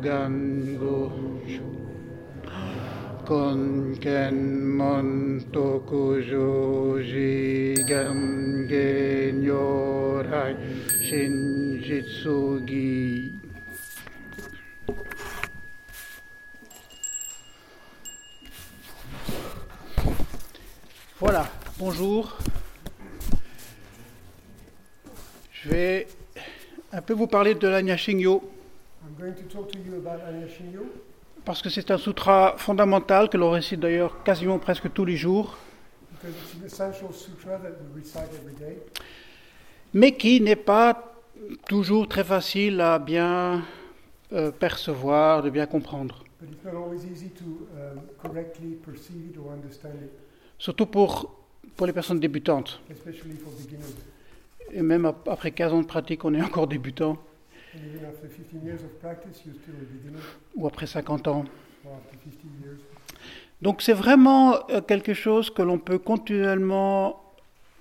gango konken monto kujoji gange nyorai shinjitsugi. Voilà, bonjour. Je vais un peu vous parler de la Nyashingyo, parce que c'est un sutra fondamental que l'on récite d'ailleurs quasiment presque tous les jours, because it's an essential sutra that we recite every day, mais qui n'est pas toujours très facile à bien euh, percevoir, de bien comprendre. but it's not always easy to um, correctly perceive it or understand it, Surtout pour, pour les personnes débutantes. especially for beginners. Et même ap- après 15 ans de pratique, on est encore débutant, And even after 15 years of practice, you're still a beginner, ou après 50 ans. or after 50 years. Donc c'est vraiment euh, quelque chose que l'on peut continuellement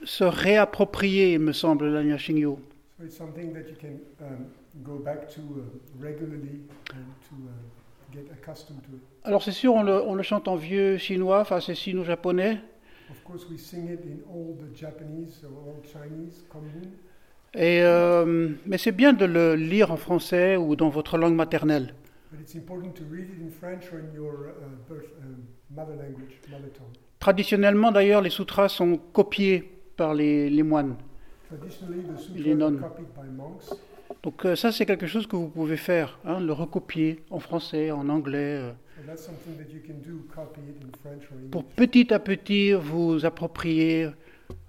se réapproprier, me semble, la Nyashingyo. So it's something that you can um, go back to uh, regularly and to uh, get accustomed to it. Alors c'est sûr, on le, on le chante en vieux chinois, enfin c'est sino-japonais, Of course, we sing it in old Japanese or old Chinese, Konghu, et, euh, mais c'est bien de le lire en français ou dans votre langue maternelle. but it's important to read it in French or in your uh, um. Traditionnellement d'ailleurs, les sutras sont copiés par les, les moines. Les nonnes. copied by monks, Donc euh, ça c'est quelque chose que vous pouvez faire, hein, le recopier en français, en anglais, euh, so that's something that you can do, copy it in French or pour English. petit à petit vous approprier.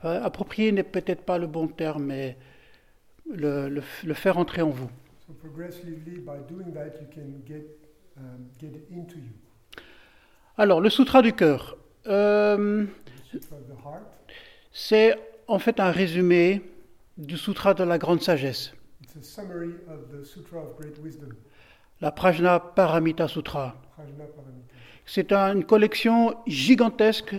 euh, approprier n'est peut-être pas le bon terme, mais le, le- le faire entrer en vous. So progressively, by doing that, you can get um, get it into you. Alors le sutra du cœur, euh, c'est en fait un résumé du sutra de la grande sagesse, It's a summary of the Sutra of Great Wisdom, la Prajna Paramita Sutra. C'est un- une collection gigantesque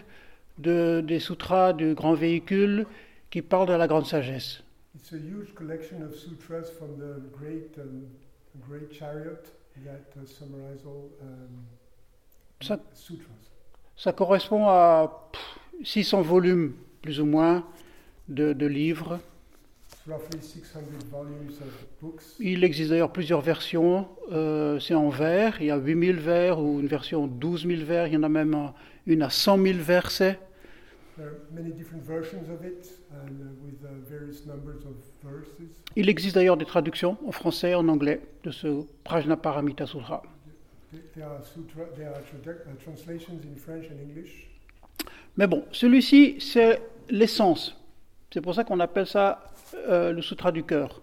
de, des sutras du grand véhicule qui parlent de la grande sagesse. It's a huge collection of sutras from the great um, great chariot that uh, summarize all um, Ça- sutras. Ça correspond à pff, 600 volumes, plus ou moins, de, de livres. It's roughly 600 volumes of books. Il existe d'ailleurs plusieurs versions. Euh, c'est en vers, il y a 8000 vers ou une version 12 000 vers, il y en a même un- une à 100 000 versets. Il existe d'ailleurs des traductions en français, en anglais, de ce Prajnaparamita Sutra. Uh. Mais bon, celui-ci, c'est l'essence. C'est pour ça qu'on appelle ça euh, le Sutra du cœur.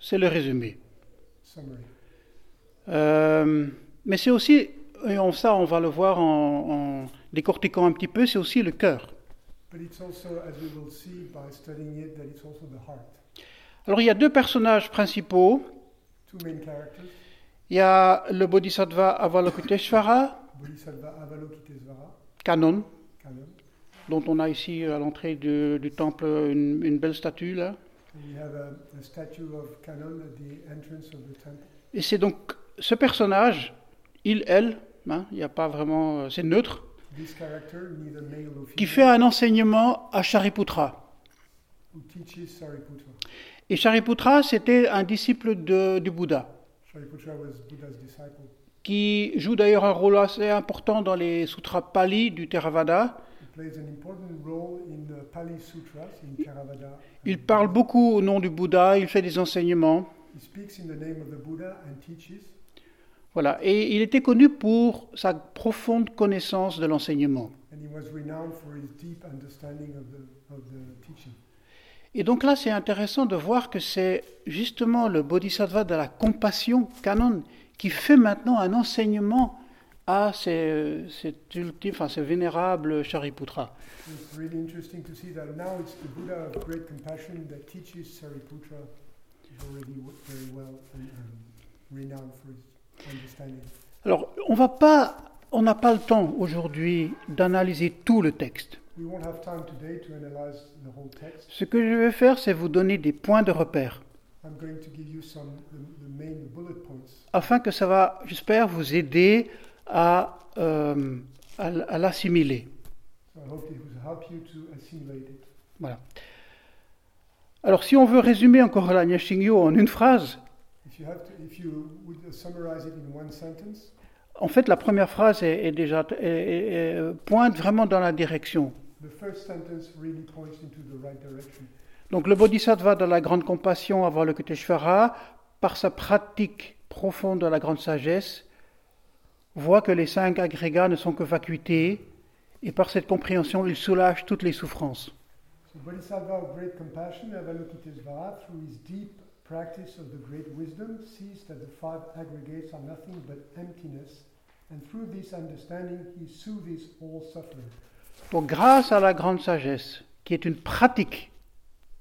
C'est le résumé. Euh, mais c'est aussi, et on, ça on va le voir en, en décortiquant un petit peu, c'est aussi le cœur. But it's also, as we will see by studying it, that it's also the heart. Alors il y a deux personnages principaux. Two main characters, Il y a le Bodhisattva Avalokiteshvara, canon, dont on a ici à l'entrée du, du temple une, une belle statue là. Et c'est donc ce personnage, il, elle, hein, il n'y a pas vraiment, euh, c'est neutre, qui fait un enseignement à Shariputra. Et Shariputra, c'était un disciple de- du Bouddha, qui joue d'ailleurs un rôle assez important dans les sutras Pali du Theravada. Il parle beaucoup au nom du Bouddha, il fait des enseignements. Voilà. Et il était connu pour sa profonde connaissance de l'enseignement. Et donc là, c'est intéressant de voir que c'est justement le bodhisattva de la compassion, canon, qui fait maintenant un enseignement à ces- cet ultime, enfin, ce vénérable Shariputra. It's really interesting to see that now it's the Buddha of great compassion that teaches Sariputra, well and, um, Alors, on va pas, on n'a pas le temps aujourd'hui d'analyser tout le texte. Ce que je vais faire, c'est vous donner des points de repère. I'm going to give you some the, the main bullet points. afin que ça va, j'espère, vous aider à, euh, à l'assimiler. So I hope it will help you to assimilate it. Voilà. Alors, si on veut résumer encore la Nyashingyo en une phrase, If you have to, if you would summarize it in one sentence, en fait, la première phrase est, est déjà est- est- est- pointe vraiment dans la direction. the first sentence really points into the right direction. Donc, le Bodhisattva de la grande compassion, Avalokiteshvara, par sa pratique profonde de la grande sagesse, voit que les cinq agrégats ne sont que vacuités, et par cette compréhension, il soulage toutes les souffrances. So Bodhisattva of great compassion, Avalokitesvara, through his deep practice of the great wisdom, sees that the five aggregates are nothing but emptiness, and through this understanding he soothes all suffering. Donc, grâce à la grande sagesse, qui est une pratique,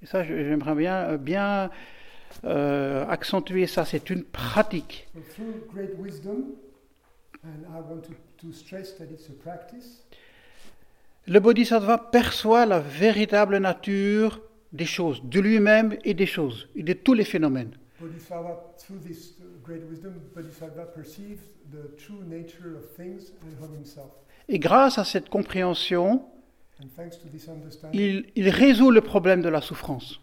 et ça, j'aimerais bien, euh, bien euh, accentuer ça, c'est une pratique. So through great wisdom, and I want to, to stress that it's a practice, Le bodhisattva perçoit la véritable nature des choses, de lui-même et des choses, et de tous les phénomènes. Bodhisattva, through this uh. Et grâce à cette compréhension, il, il résout le problème de la souffrance.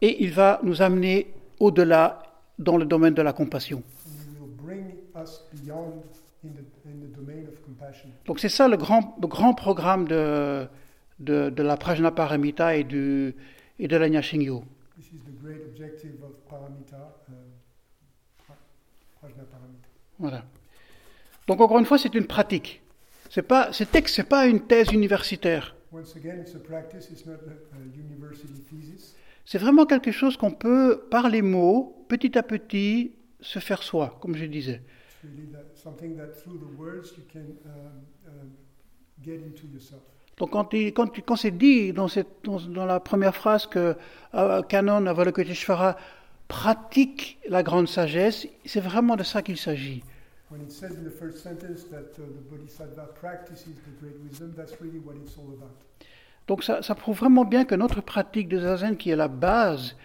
Et il va nous amener au-delà dans le domaine de la compassion. And he will bring us beyond in the, in the domain of compassion. Donc c'est ça le grand, le grand programme de, de, de la Prajnaparamita et, du, et de la Nyashingyo. This is the great objective of Paramita, uh, pra- Prajnaparamita. Voilà. Donc encore une fois, c'est une pratique. C'est pas, ces textes, c'est pas une thèse universitaire. Once again, it's a practice, it's not a, a university thesis. C'est vraiment quelque chose qu'on peut, par les mots, petit à petit, se faire soi, comme je disais. Really that, something that words you can um, um, get into yourself. Donc quand, il- quand, quand c'est dit dans, cette, dans, dans la première phrase que euh, Canon Avalokiteshvara pratique la grande sagesse, c'est vraiment de ça qu'il s'agit. When it says in the first sentence that uh, the Bodhisattva practices the great wisdom, that's really what it's all about. Donc ça, ça prouve vraiment bien que notre pratique de zazen, qui est la base,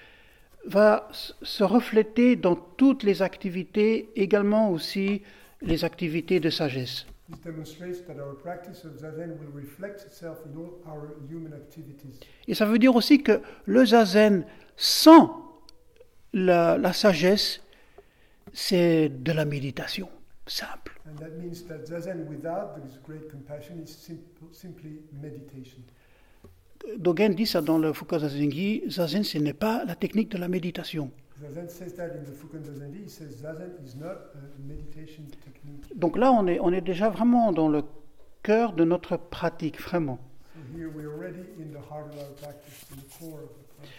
va se refléter dans toutes les activités, également aussi les activités de sagesse. This demonstrates that our practice of Zazen will reflect itself in all our human activities. Et ça veut dire aussi que le zazen sans la, la sagesse, c'est de la méditation simple. And that means that Zazen without this great compassion is simple, simply meditation. Dogen dit ça dans le Fuka Zazengi, zazen ce n'est pas la technique de la méditation. Zazen says that in the Fukan Zazendi, he says Zazen is not a meditation technique. Donc là, on est, on est déjà vraiment dans le cœur de notre pratique, vraiment. So here we're already in the heart of our practice, in the core of the practice.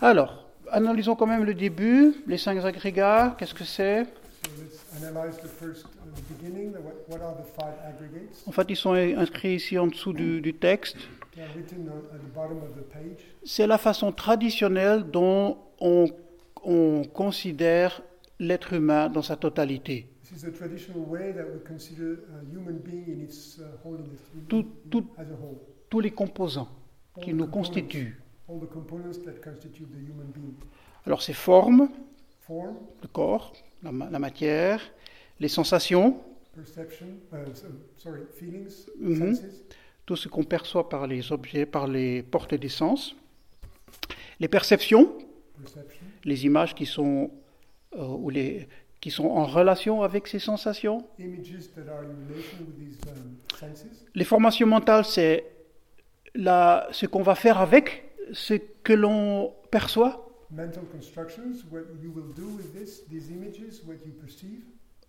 Alors, analysons quand même le début, les cinq agrégats, qu'est-ce que c'est? So let's analyze the first, uh, the beginning, the, what, what are the five aggregates? En fait, ils sont inscrits ici en dessous du, du texte. They are written on, at the bottom of the page. C'est la façon traditionnelle dont on, on considère l'être humain dans sa totalité. This is the traditional way that we consider a human being in its holiness, in- Tout- tout- as a whole. tous les composants All qui the nous components- constituent. All the components that constitute the human being. Alors, ces formes, Form, le corps, la, ma- la matière, les sensations, perception, uh, so- sorry, feelings, Mhm. tout ce qu'on perçoit par les objets, par les portes des sens, les perceptions, perception, les images qui sont, euh, ou les, qui sont en relation avec ces sensations. um. Les formations mentales, c'est la- ce qu'on va faire avec ce que l'on perçoit. Mental constructions, what you will do with this, these images, what you perceive.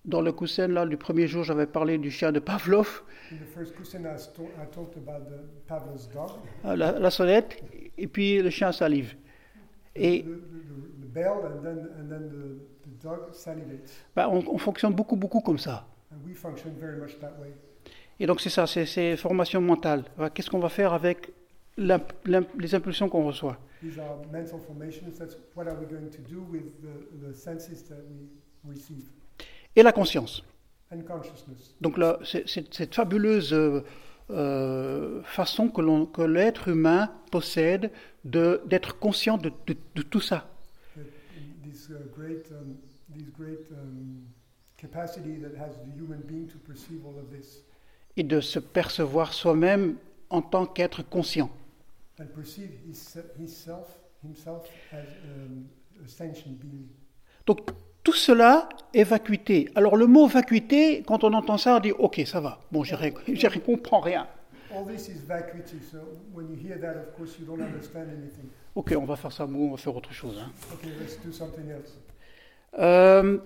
Dans le coussin là, du premier jour, j'avais parlé du chien de Pavlov, euh, la, la sonnette, et puis le chien salive. Et the, the, the bell, and then, and then the, the dog salivates. ben, on, on fonctionne beaucoup, beaucoup comme ça. And we function very much that way. Et donc c'est ça, c'est ces formations mentales. Voilà, Qu'est-ce qu'on va faire avec les impulsions qu'on reçoit? These are mental formations. That's what are we going to do with the, the senses that we receive? Et la conscience. And consciousness. Donc là, c'est- cette fabuleuse euh, euh, façon que, l'être humain possède de- d'être conscient de, de- de tout ça. This uh, great, um, this great um, capacity that has the human being to perceive all of this et de se percevoir soi-même en tant qu'être conscient. and perceive his, himself, himself as um, a sentient being. Donc tout cela est vacuité. Alors le mot vacuité, quand on entend ça, on dit ok, ça va. Bon, je ne comprends rien. All this is vacuity, so when you hear that, of course, you don't understand anything. Ok, on va faire ça on va faire autre chose. hein. Okay, let's do something else. Euh,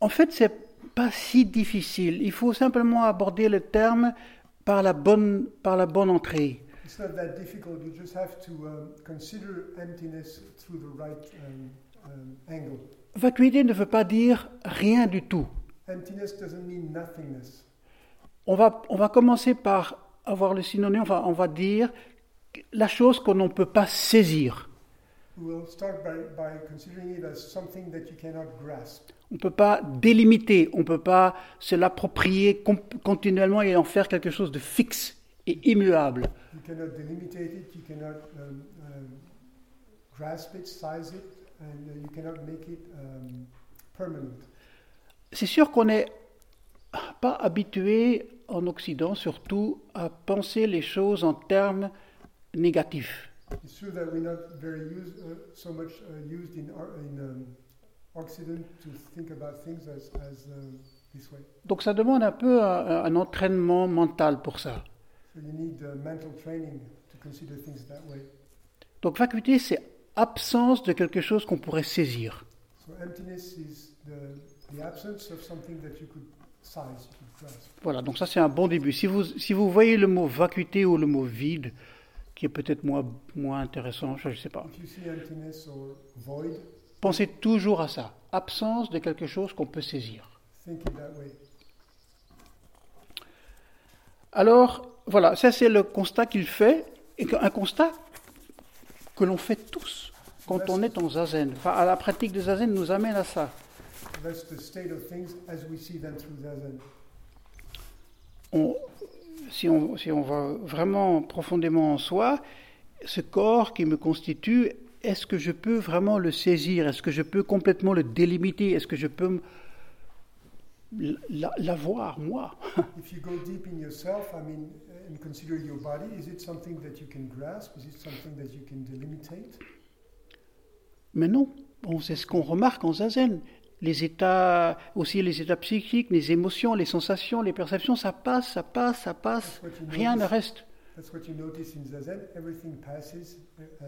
en fait, c'est pas si difficile. Il faut simplement aborder le terme par la bonne, par la bonne entrée. It's not that difficult. You just have to um, consider emptiness through the right um, um, angle. Vacuité ne veut pas dire rien du tout. Emptiness doesn't mean nothingness. On va, on va commencer par avoir le synonyme, enfin, on va dire la chose qu'on ne peut pas saisir. On ne peut pas délimiter, on ne peut pas se l'approprier continuellement et en faire quelque chose de fixe et immuable. You cannot delimitate it, you cannot grasp it, size it, and you cannot make it permanent. C'est sûr qu'on n'est pas habitué en Occident surtout à penser les choses en termes négatifs. It's true that we're not very used, uh, so much uh, used in, our, in um, Occident to think about things as, as um, this way. Donc ça demande un peu un, un entraînement mental pour ça. So you need uh, mental training to consider things that way. Donc vacuité, c'est absence de quelque chose qu'on pourrait saisir. So emptiness is the, the absence of something that you could size, you could grasp. Voilà, donc ça c'est un bon début. Si vous, si vous voyez le mot vacuité ou le mot vide, qui est peut-être moins, moins intéressant, je ne sais pas, pensez toujours à ça. Absence de quelque chose qu'on peut saisir. Alors, voilà, ça c'est le constat qu'il fait, et un constat que l'on fait tous quand on est en zazen. Enfin, à la pratique de zazen nous amène à ça. On- si, on, si on va vraiment profondément en soi, ce corps qui me constitue, est-ce que je peux vraiment le saisir? Est-ce que je peux complètement le délimiter? Est-ce que je peux l'avoir, moi? If you go deep in yourself, I mean, and consider your body, is it something that you can grasp? Is it something that you can delimitate? Mais non, bon, c'est ce qu'on remarque en zazen. Les états, aussi les états psychiques, les émotions, les sensations, les perceptions, ça passe, ça passe, ça passe. Rien ne reste. That's what you notice in Zazen. Everything passes. Uh,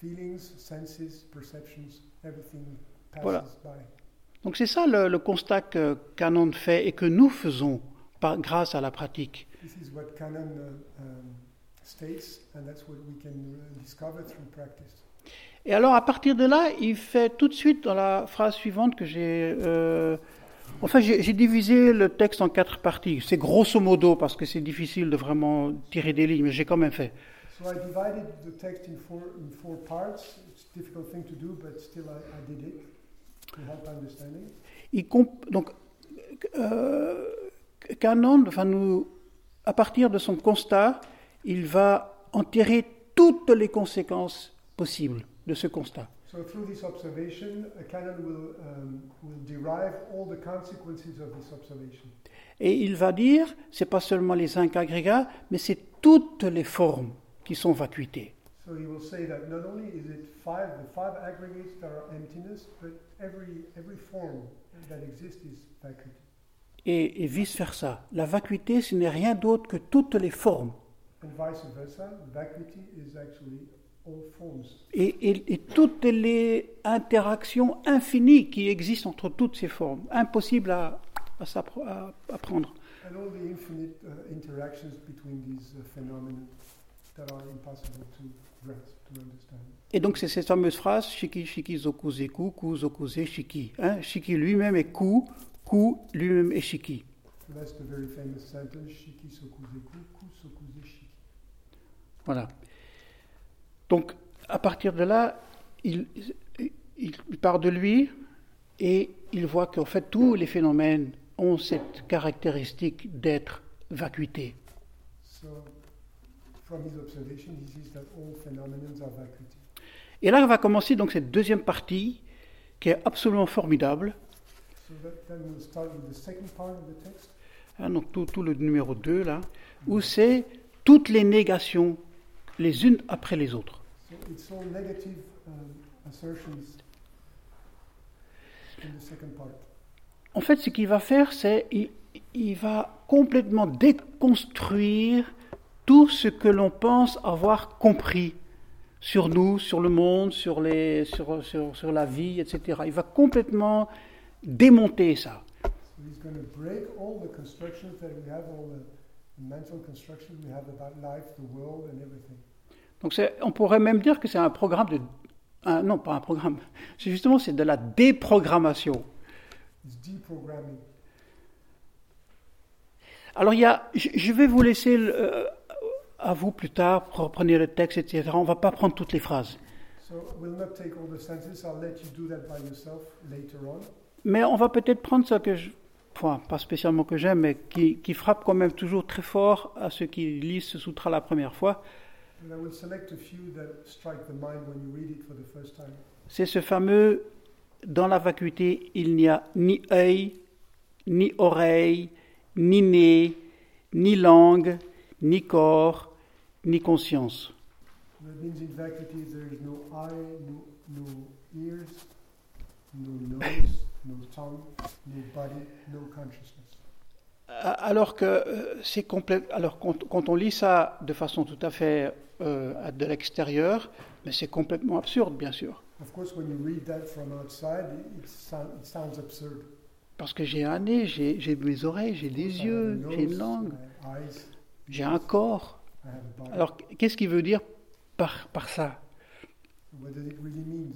feelings, senses, perceptions, everything passes Voilà. by. Donc c'est ça le, le constat que Canon fait et que nous faisons par, grâce à la pratique. This is what Canon uh, um, states, and that's what we can uh, discover through practice. Et alors à partir de là, il fait tout de suite dans la phrase suivante que j'ai... euh, enfin, j'ai divisé le texte en quatre parties. C'est grosso modo parce que c'est difficile de vraiment tirer des lignes, mais j'ai quand même fait. So I divided the text in four in four parts. It's a difficult thing to do, but still I, I did it to help understanding. Il comp- donc, euh, Canon, enfin nous, à partir de son constat, il va enterrer toutes les conséquences possibles de ce constat. So through this observation, a canon will um, will derive all the consequences of this observation. Et il va dire, c'est pas seulement les cinq agrégats, mais c'est toutes les formes qui sont vacuités. So he will say that not only is it five, the five aggregates that are emptiness, but every every form that exists is vacuity. Et, et vice-versa. La vacuité, ce n'est rien d'autre que toutes les formes. And vice versa, vacuity is actually. Et, et- et toutes les interactions infinies qui existent entre toutes ces formes. Impossible à, à s'appre- à- à prendre. And all the infinite uh, interactions between these uh, phenomena that are impossible to grasp, to understand. Et donc c'est cette fameuse phrase Shiki Shiki Zokuze Ku, Ku Zokuze Shiki. Hein, Shiki lui-même est Ku, Ku lui-même est Shiki. So that's the very famous sentence, Shiki Sokuze Ku, Ku Sokuze Shiki. Voilà. Donc à partir de là, il, part de lui et il voit qu'en fait tous les phénomènes ont cette caractéristique d'être vacuité. So, from his observation, he sees that all phenomena are vacuity. Et là, on va commencer donc cette deuxième partie qui est absolument formidable. So that, then we'll start with the second part of the text. Donc tout, tout le numéro 2 là, où c'est toutes les négations les unes après les autres. So it's all negative um, assertions in the second part. En fait, ce qu'il va faire, c'est il, il va complètement déconstruire tout ce que l'on pense avoir compris sur nous, sur le monde, sur, les, sur, sur, sur la vie, etc. Il va complètement démonter ça. So Donc on pourrait même dire que c'est un programme de... un- non, pas un programme. C'est justement c'est de la déprogrammation. Alors il y a, je vais vous laisser euh, à vous plus tard, reprenez le texte, etc. On ne va pas prendre toutes les phrases. So we'll not take all the senses. I'll let you do that by yourself later on. Mais on va peut-être prendre ça que je, enfin, pas spécialement que j'aime, mais qui, qui frappe quand même toujours très fort à ceux qui lisent ce sutra la première fois. And I will select a few that strike the mind when you read it for the first time. C'est ce fameux dans la vacuité, il n'y a ni œil, ni oreille, ni nez, ni langue, ni corps, ni conscience. Alors que euh, c'est complet. Alors quand, quand on lit ça de façon tout à fait euh, de l'extérieur, mais c'est complètement absurde, bien sûr. Of course, when you read that from outside, it, it, sound, it sounds absurd. Parce que j'ai un nez, j'ai mes oreilles, j'ai des I have a yeux, j'ai une langue, j'ai un corps. Alors qu'est-ce qu'il veut dire par, par ça? What does it really mean?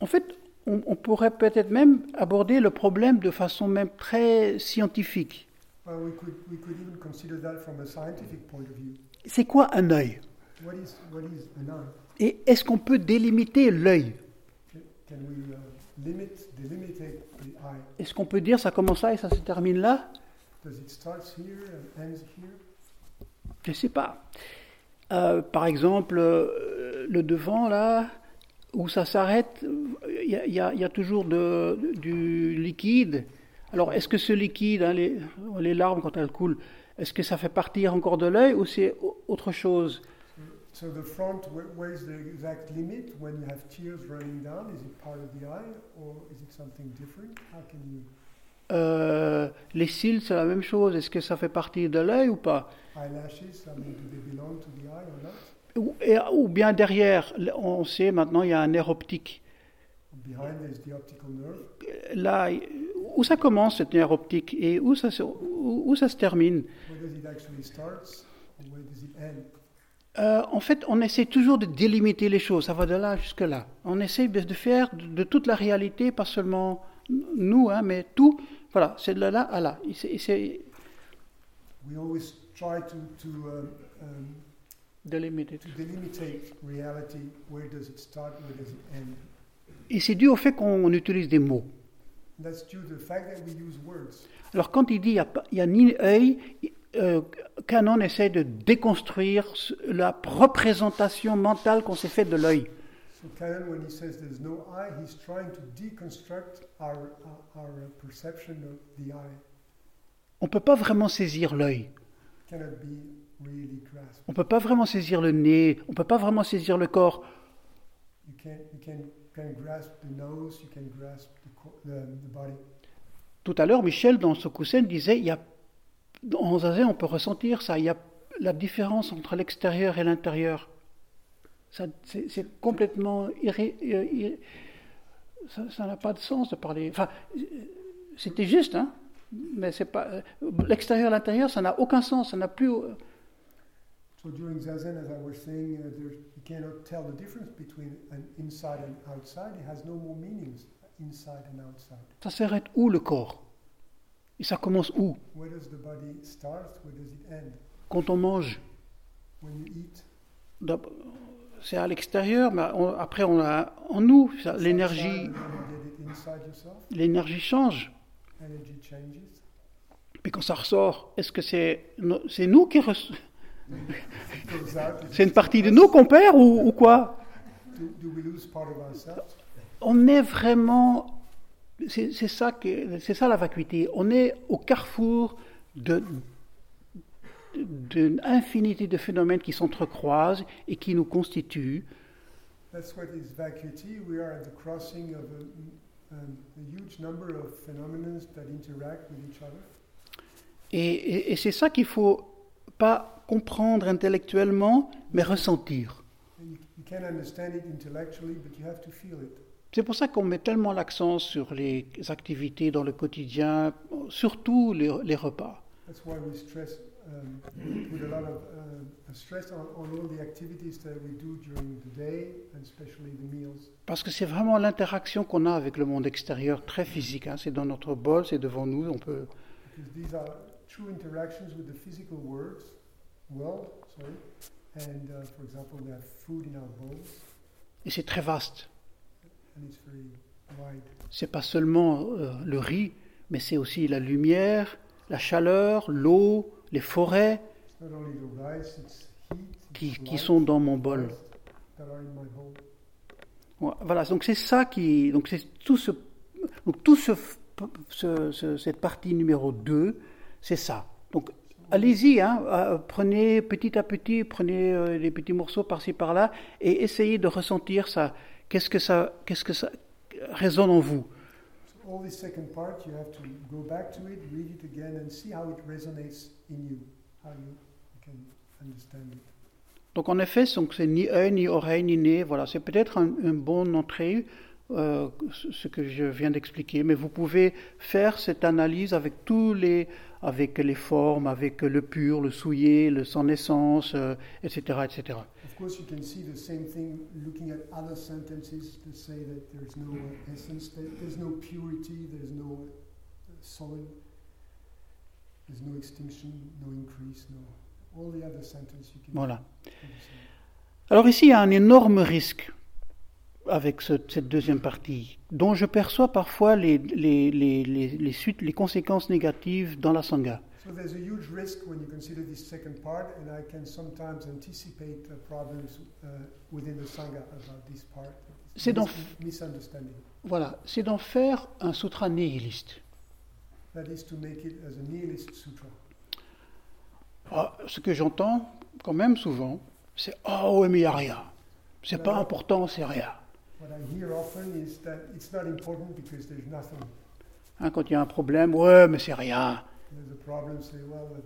En fait, on, on pourrait peut-être même aborder le problème de façon même très scientifique. Well, we could, we could even consider that from a scientific point of view. C'est quoi un œil? Et est-ce qu'on peut délimiter l'œil? Can, can we uh? Est-ce qu'on peut dire ça commence là et ça se termine là? Does it start here and ends here? Je ne sais pas. Euh, par exemple, euh, le devant, là, où ça s'arrête, il y, a- y y toujours de- du liquide. Alors, est-ce que ce liquide, hein, les, les larmes, quand elles coulent, est-ce que ça fait partir encore de l'œil ou c'est au- autre chose So the front, is the exact limit when you have tears running down? Is it part of the eye or is it something different? How can you Euh, Les cils, c'est la même chose. Est-ce que ça fait partie de l'œil ou pas eyelashes? I mean, do they belong to the eye or not? ou, et- ou bien derrière, on sait maintenant, il y a un nerf optique. Behind there's the optical nerve. Là, où ça commence, cette nerf optique, et où ça se, où- où ça se termine? It it? Euh, en fait, on essaie toujours de délimiter les choses. Ça va de là jusque là. On essaie de, faire de, toute la réalité, pas seulement nous, hein, mais tout. Voilà, c'est de là à là. Et c'est- We always try to, to, um, um, délimité. to delimitate reality. Where does it start? Where does it end? Et c'est dû au fait qu'on utilise des mots. Alors, quand il dit il n'y a, ni œil, euh, Canon essaie de déconstruire la représentation mentale qu'on s'est faite de l'œil. So Canon, when he says there's no eye, he's trying to deconstruct our, our, our perception of the eye. On ne peut pas vraiment saisir l'œil. Really. On ne peut pas vraiment saisir le nez. On ne peut pas vraiment saisir le corps. You can you can can grasp the nose, you can grasp the, the. Tout à l'heure, Michel, dans coussin, disait il y a, en zazen, on peut ressentir ça. Il y a la différence entre l'extérieur et l'intérieur. C'est, complètement irré, euh, irré- ça, n'a pas de sens de parler. Enfin, c'était juste, hein. Mais c'est pas euh, l'extérieur, l'intérieur, ça n'a aucun sens. Ça n'a plus. So during zazen, as I was saying, uh, there, you cannot tell the difference between an inside and outside. It has no more meanings, inside and outside. Ça s'arrête où le corps? Et ça commence où? Where does the body start? Where does it end? Quand on mange. When you eat, C'est à l'extérieur, mais on- après on a en nous l'énergie. L'énergie change. Energy changes. Quand ça ressort, est-ce que c'est no- c'est nous qui reço- C'est une partie de nous qu'on perd ou, ou quoi? On est vraiment, c'est ça que c'est ça la vacuité. On est au carrefour de d'une infinité de phénomènes qui s'entrecroisent et qui nous constituent. That's what is vacuity. We are at the crossing of a, a huge number of phenomena that interact with each other. Et, et- et c'est ça qu'il faut pas comprendre intellectuellement, mais ressentir. C'est pour ça qu'on met tellement l'accent sur les activités dans le quotidien, surtout les, les repas. That's why we stress, um, we put a lot of a stress on, on all the activities that we do during the day, and especially the meals. Parce que c'est vraiment l'interaction qu'on a avec le monde extérieur, très physique. hein. C'est dans notre bol, c'est devant nous. On peut... Because these are true interactions with the physical words, world, sorry. And uh, for example, we have food in our bowls, Et c'est très vaste. and it's very wide. C'est pas seulement euh, le riz, mais c'est aussi la lumière, la chaleur, l'eau, les forêts rice, it's heat, qui, it's qui light, sont dans mon bol. Voilà, donc c'est ça qui. Donc c'est tout ce. Donc tout ce, ce- ce- cette partie numéro 2, c'est ça. Donc allez-y, hein, euh, prenez petit à petit, prenez euh, des petits morceaux par-ci par-là et essayez de ressentir ça. Qu'est-ce que ça, qu'est-ce que ça résonne en vous? So all this second part, you have to go back to it, read it again, and see how it resonates in you, how you can understand it. Donc en effet, donc c'est ni œil, ni oreille, ni nez. Voilà, c'est peut-être un, une bonne entrée, euh, ce que je viens d'expliquer. Mais vous pouvez faire cette analyse avec tous les, avec les formes, avec le pur, le souillé, le sans naissance, euh, etc., etc. Of course, you can see the same thing looking at other sentences that say that there's no uh, essence, there's no purity, there's no uh, solid, there's no extinction, no increase, no. All the other sentences you can Voilà. Alors ici, il y a un énorme risque avec ce- cette deuxième partie, dont je perçois parfois les, les, les, les, les suites, les conséquences négatives dans la sanga. So there's a huge risk when you consider this second part, and I can sometimes anticipate problems uh, within the sangha about this part. C'est misunderstanding. Voilà, c'est d'en faire un sutra nihiliste. That is to make it as a nihilist sutra. Ah, ce que j'entends quand même souvent, c'est Ah ouais, mais il n'y a rien. C'est pas important, c'est rien. What I hear often is that it's not important because there's nothing. Hein, quand il y a un problème, ouais, mais c'est rien. There's a problem, say, well, it-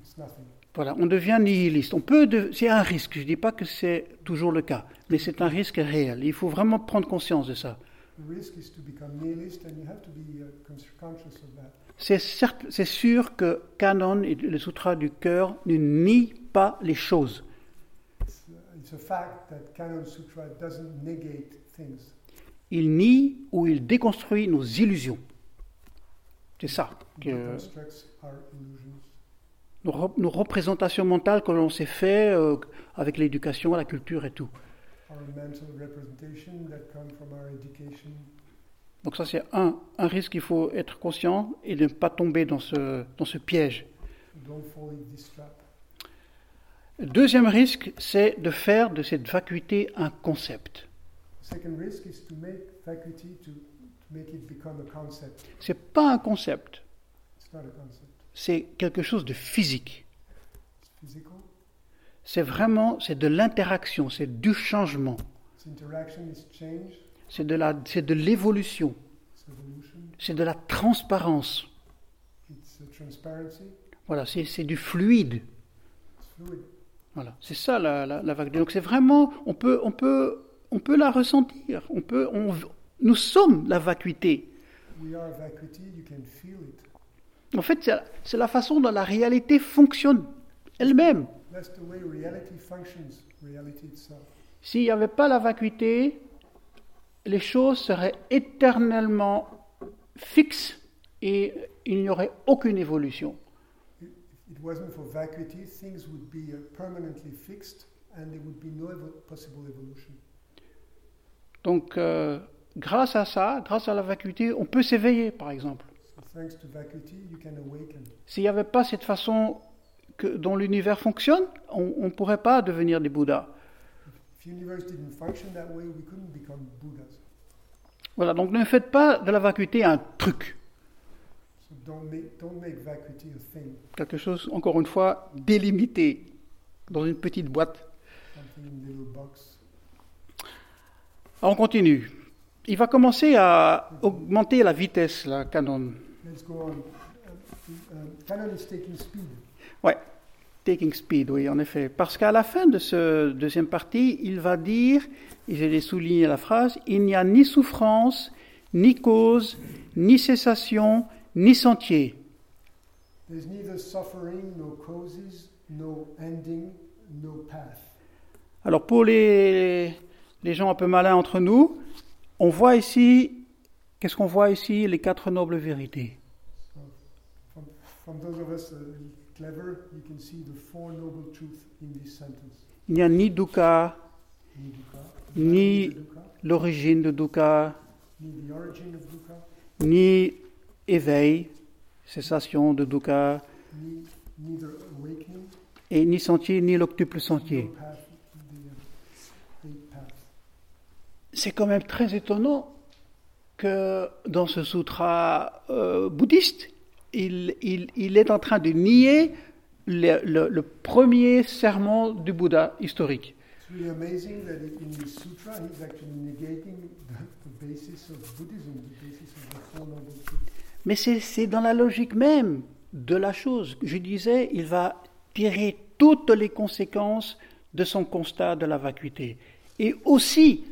it's nothing. Voilà, on devient nihiliste. On peut, de- c'est un risque. Je ne dis pas que c'est toujours le cas, mais c'est un risque réel. Il faut vraiment prendre conscience de ça. The risk is to become nihilist, and you have to be uh, c'est sûr que Canon et le Sutra du cœur ne nient pas les choses. Il nie ou il déconstruit nos illusions. C'est ça. Que, nos, rep- nos représentations mentales que l'on s'est fait euh, avec l'éducation, la culture et tout. our mental representation that come from our education. Donc ça c'est un, un risque, il faut être conscient et ne pas tomber dans ce, dans ce piège. Don't fall in this trap. Le deuxième risque, c'est de faire de cette vacuité un concept. C'est pas un concept, c'est quelque chose de physique. C'est vraiment, c'est de l'interaction, c'est du changement, c'est de la, c'est de l'évolution, c'est de la transparence. Voilà, c'est, c'est du fluide. Voilà, c'est ça la, la, la vague. Donc c'est vraiment, on peut, on peut, on peut la ressentir. On peut, on, nous sommes la vacuité. We are vacuity. You can feel it. En fait, c'est, la façon dont la réalité fonctionne elle-même. S'il n'y avait pas la vacuité, les choses seraient éternellement fixes et il n'y aurait aucune évolution. Wasn't for vacuity, things would be uh, permanently fixed, and there would be no possible evolution. Donc, euh, grâce à ça, grâce à la vacuité, on peut s'éveiller, par exemple. So thanks to vacuity, you can awaken. S'il n'y avait pas cette façon que, dont l'univers fonctionne, on ne pourrait pas devenir des Bouddhas. If the universe didn't function that way, we couldn't become Buddhas. Voilà, donc ne faites pas de la vacuité un truc, don't make, don't make vacuity a thing, quelque chose, encore une fois, délimité, dans une petite boîte. box. On continue. Il va commencer à augmenter la vitesse, la canon. Let's go on. Uh, um, Canon is taking speed. Ouais, taking speed, oui, en effet. Parce qu'à la fin de ce deuxième partie, il va dire, et je l'ai souligné la phrase, il n'y a ni souffrance, ni cause, ni cessation, ni sentier. There's neither suffering, no causes, no ending, no path. Alors pour les, les gens un peu malins entre nous, on voit ici, qu'est-ce qu'on voit ici? Les quatre nobles vérités. So from, from those of us clever, you can see the four noble truths in this sentence. Il n'y a ni dukkha, Ni l'origine de dukkha, ni éveil, cessation de dukkha, et ni sentier, ni l'octuple sentier. C'est quand même très étonnant que dans ce sutra euh, bouddhiste, il, il- il est en train de nier le, le- le premier serment du Bouddha historique. Mais c'est dans la logique même de la chose. Je disais, il va tirer toutes les conséquences de son constat de la vacuité. Et aussi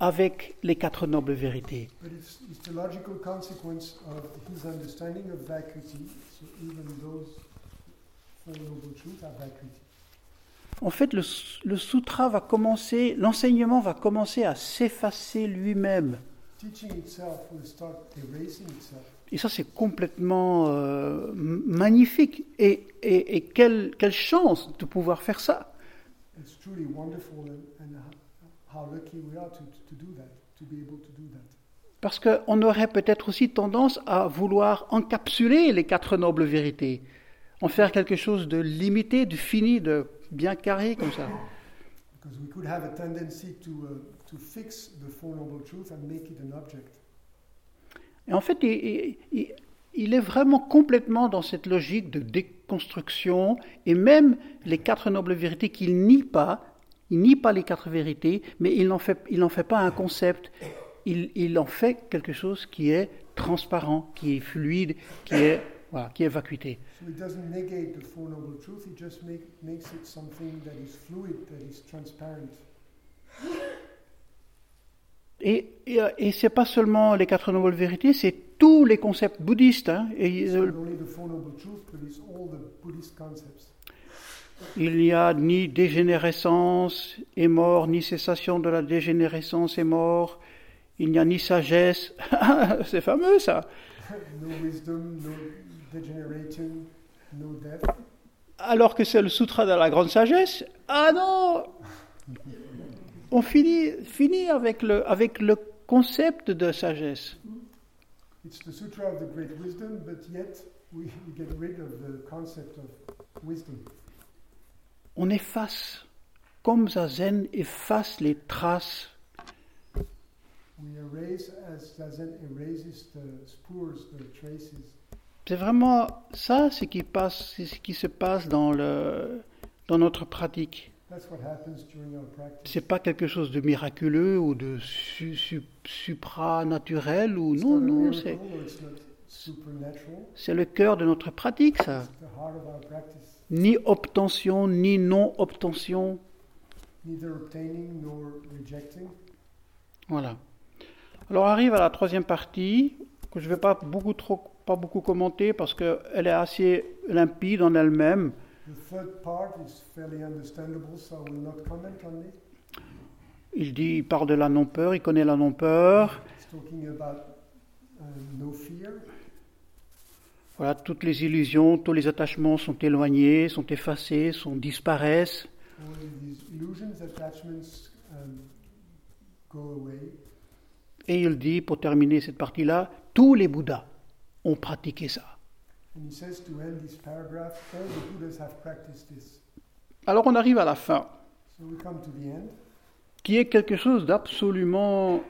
avec les quatre nobles vérités. But it's, it's the logical consequence of his understanding of vacuity, so even those Four Noble Truths are vacuity. En fait, le, le sutra va commencer, l'enseignement va commencer à s'effacer lui-même. Et ça, c'est complètement euh, magnifique. Et, et- et quelle, quelle chance de pouvoir faire ça. It's truly wonderful and, and how, how lucky we are to, to do that, to be able to do that. Parce qu'on aurait peut-être aussi tendance à vouloir encapsuler les quatre nobles vérités, en faire quelque chose de limité, de fini, de bien carré comme ça. Because we could have a tendency to, uh, to fix the Four Noble Truths and make it an object. Et en fait, il, est vraiment complètement dans cette logique de déconstruction, et même les quatre nobles vérités qu'il nie pas, il nie pas les quatre vérités, mais il n'en fait, pas un concept, il, il en fait quelque chose qui est transparent, qui est fluide, qui est, voilà, qui est vacuité. Et, et, et c'est pas seulement les quatre nobles vérités, c'est tous les concepts bouddhistes. hein. Et, euh, not only the Four Noble Truths, but it's all the Buddhist concepts. il n'y a ni dégénérescence et mort, ni cessation de la dégénérescence et mort. Il n'y a ni sagesse. c'est fameux ça. no wisdom, no degenerating, no death. Alors que c'est le sutra de la grande sagesse. Ah non On finit, finit avec, le, avec le concept de sagesse. It's the Sutra of the Great Wisdom, but yet we, we get rid of the concept of wisdom. On efface, comme Zazen efface les traces We erase, as Zazen erases the spurs, the traces. C'est vraiment ça, ce qui, passe, c'est ce qui se passe dans, le, dans notre pratique. That's what happens during our practice. C'est pas quelque chose de miraculeux ou de su, su- supranaturel ou non, non, c'est, c'est le cœur de notre pratique, ça. Ni obtention, ni non-obtention. Neither obtaining nor rejecting. Voilà. Alors on arrive à la troisième partie que je ne vais pas beaucoup trop, pas beaucoup commenter parce qu'elle est assez limpide en elle-même. Il dit, il parle de la non-peur, il connaît la non-peur. Uh. Voilà, toutes les illusions, tous les attachements sont éloignés, sont effacés, sont disparaissent. Um. Et il dit, pour terminer cette partie-là, tous les Bouddhas ont pratiqué ça. Alors on arrive à la fin, So we come to the end, qui est quelque chose d'absolument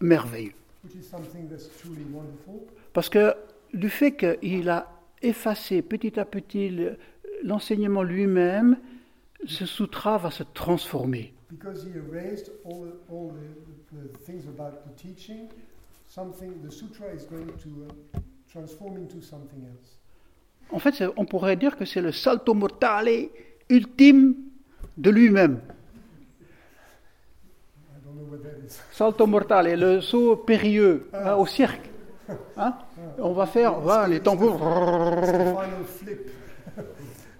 merveilleux. which is something that's truly wonderful. Parce que du fait qu'il a effacé petit à petit le- l'enseignement lui-même, ce sutra va se transformer. En fait, on pourrait dire que c'est le salto mortale ultime de lui-même. I don't know what that is. Salto mortale, le saut périlleux hein, au cirque. Hein on va faire, voilà, les tambours.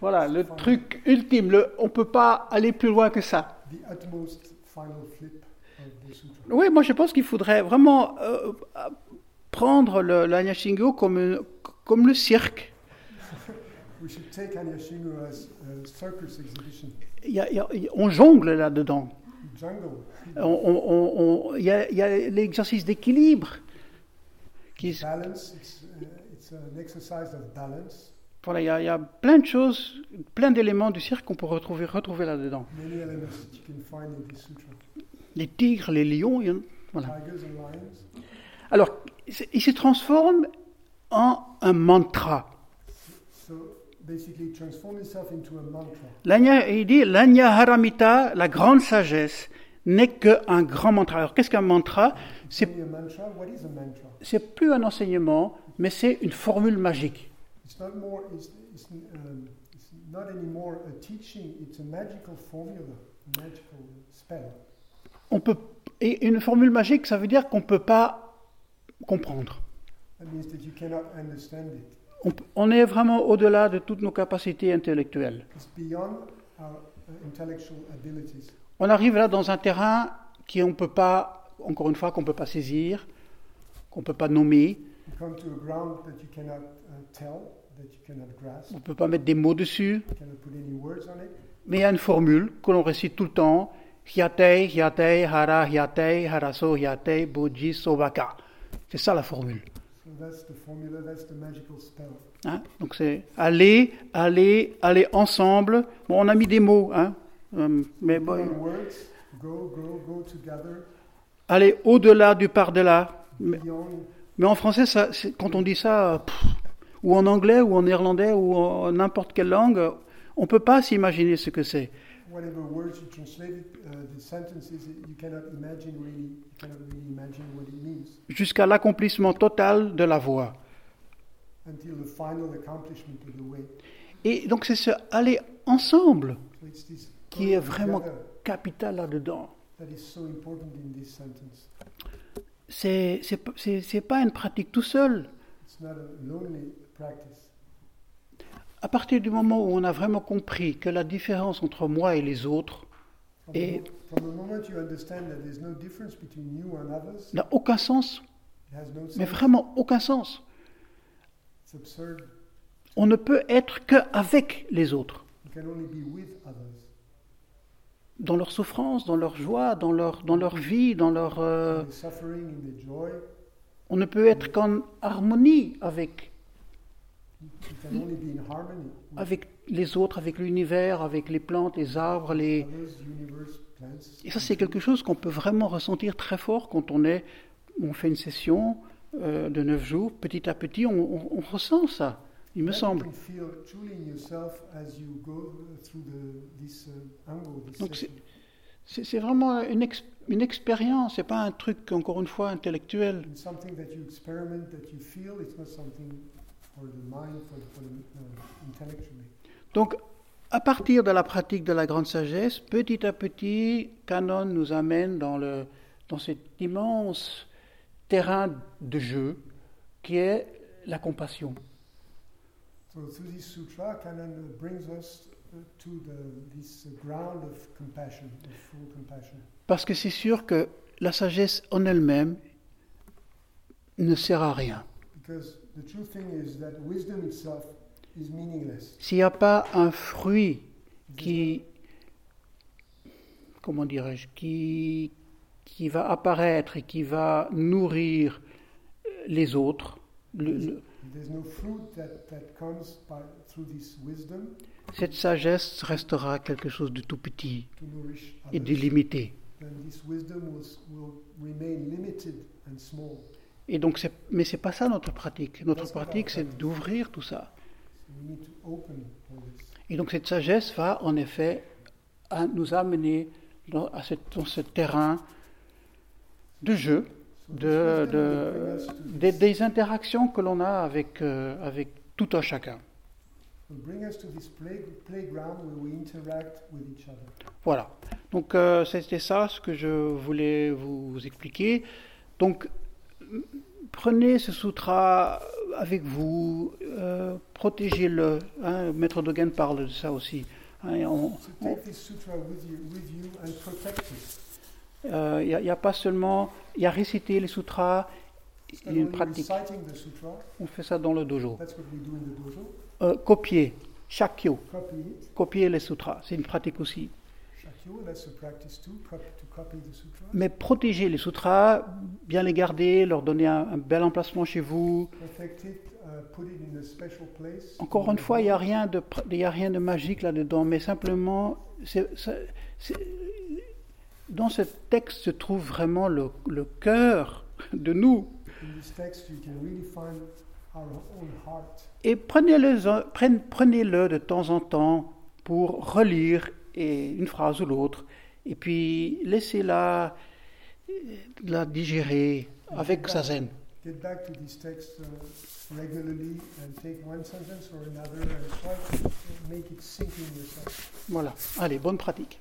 Voilà, le truc ultime. Le, on ne peut pas aller plus loin que ça. the utmost final flip of the sutra. Oui, moi je pense qu'il faudrait vraiment euh, prendre l'Anya Shingo comme, comme le cirque. As y a- y a- on jongle là-dedans. Il y a, l'exercice d'équilibre. Qui, Balance, it's, it's an exercise of balance. voilà, il, y a, il y a plein de choses, plein d'éléments du cirque qu'on peut retrouver, retrouver là-dedans. Les tigres, les lions, il y en- voilà. Tigers and lions. Alors, il se transforme en un mantra. So basically, transform itself into a mantra. L'Anya- il dit l'Anya Haramita, la grande sagesse, n'est qu'un grand mantra. Alors, qu'est-ce qu'un mantra? C'est mantra? plus un enseignement, mais c'est une formule magique. It's not more. It's, it's, um, it's not anymore a teaching. It's a magical formula, a magical spell. On peut, et une formule magique, ça veut dire qu'on ne peut pas comprendre. On, est vraiment au-delà de toutes nos capacités intellectuelles. Uh. On arrive là dans un terrain qui on peut pas, encore une fois, qu'on ne peut pas saisir, qu'on ne peut pas nommer, uh, on ne peut pas mettre des mots dessus, mais il y a une formule que l'on récite tout le temps, Hyatei, Hyatei, Hara, Hyatei, Haraso, Hyatei, Boji, Sobaka. C'est ça la formule. So that's the formula, that's the magical spell. hein? Donc c'est aller, aller, aller ensemble. Bon, on a mis des mots, hein, euh, mais bon, go, go, go aller au-delà du par-delà. Mais, en français, ça, quand on dit ça, pff, ou en anglais, ou en néerlandais, ou en n'importe quelle langue, on ne peut pas s'imaginer ce que c'est. Whatever words you translate it, uh, the sentences, you cannot imagine really, you cannot really imagine what it means Jusqu'à l'accomplissement total de la voie. until the final accomplishment of the way. Et donc c'est ce aller ensemble So it's this qui est vraiment capital là-dedans. that is so important in this sentence. C'est c'est p- c'est- c'est pas une pratique tout seul. It's not a lonely practice. À partir du moment où on a vraiment compris que la différence entre moi et les autres n'a aucun sens, mais vraiment aucun sens. On ne peut être qu'avec les autres, dans leur souffrance, dans leur joie, dans leur, dans leur vie, dans leur... euh, on ne peut être qu'en harmonie avec, you can only be in harmony with avec les autres, avec l'univers, avec les plantes, les arbres, les... Et ça, c'est quelque chose qu'on peut vraiment ressentir très fort quand on est, on fait une session euh, de neuf jours. Petit à petit, on, on- on ressent ça, il me semble. Uh, uh, Donc. C'est vraiment une, ex- une expérience, c'est pas un truc, encore une fois, intellectuel. Uh. Donc, à partir de la pratique de la grande sagesse, petit à petit, Canon nous amène dans, le, dans cet immense terrain de jeu qui est la compassion. So through this sutra, Canon brings us to the, this ground of compassion, of full compassion. Parce que c'est sûr que la sagesse en elle-même ne sert à rien. Because the true thing is that wisdom itself is meaningless. S'il n'y a pas un fruit qui, comment dirais-je, qui, qui va apparaître et qui va nourrir les autres, le- le- There's no fruit that, that comes by, through this wisdom cette sagesse restera quelque chose de tout petit et de limité. Et donc, mais c'est pas ça notre pratique. Notre pratique, c'est d'ouvrir tout ça. Et donc, cette sagesse va en effet à nous amener dans, à cette- dans ce terrain de jeu, de, des, interactions que l'on a avec, euh, avec tout un chacun. Voilà. Donc euh, c'était ça ce que je voulais vous expliquer. Donc prenez ce sutra avec vous, euh, protégez-le. hein. Maître Dogen parle de ça aussi. hein, on- and protect it. euh, Il n'y a, pas seulement, il y a réciter les sutras, il y a une pratique. On fait ça dans le dojo. that's what we do in the dojo. Euh, copier, shakyo, copier les sutras, c'est une pratique aussi. Mais protéger les sutras, bien les garder, leur donner un, un bel emplacement chez vous, uh. Encore une fois, il n'y a, rien de pr- il y a rien de magique là-dedans, mais simplement, c'est- c'est- c'est- dans ce texte se trouve vraiment le, le cœur de nous. Et prenez-le prenez, prenez-le de temps en temps pour relire et une phrase ou l'autre, et puis laissez-la euh, la digérer avec sa zen. Get back to this text uh, regularly and take one sentence or another and try to make it sink in yourself. Voilà. Allez, bonne pratique.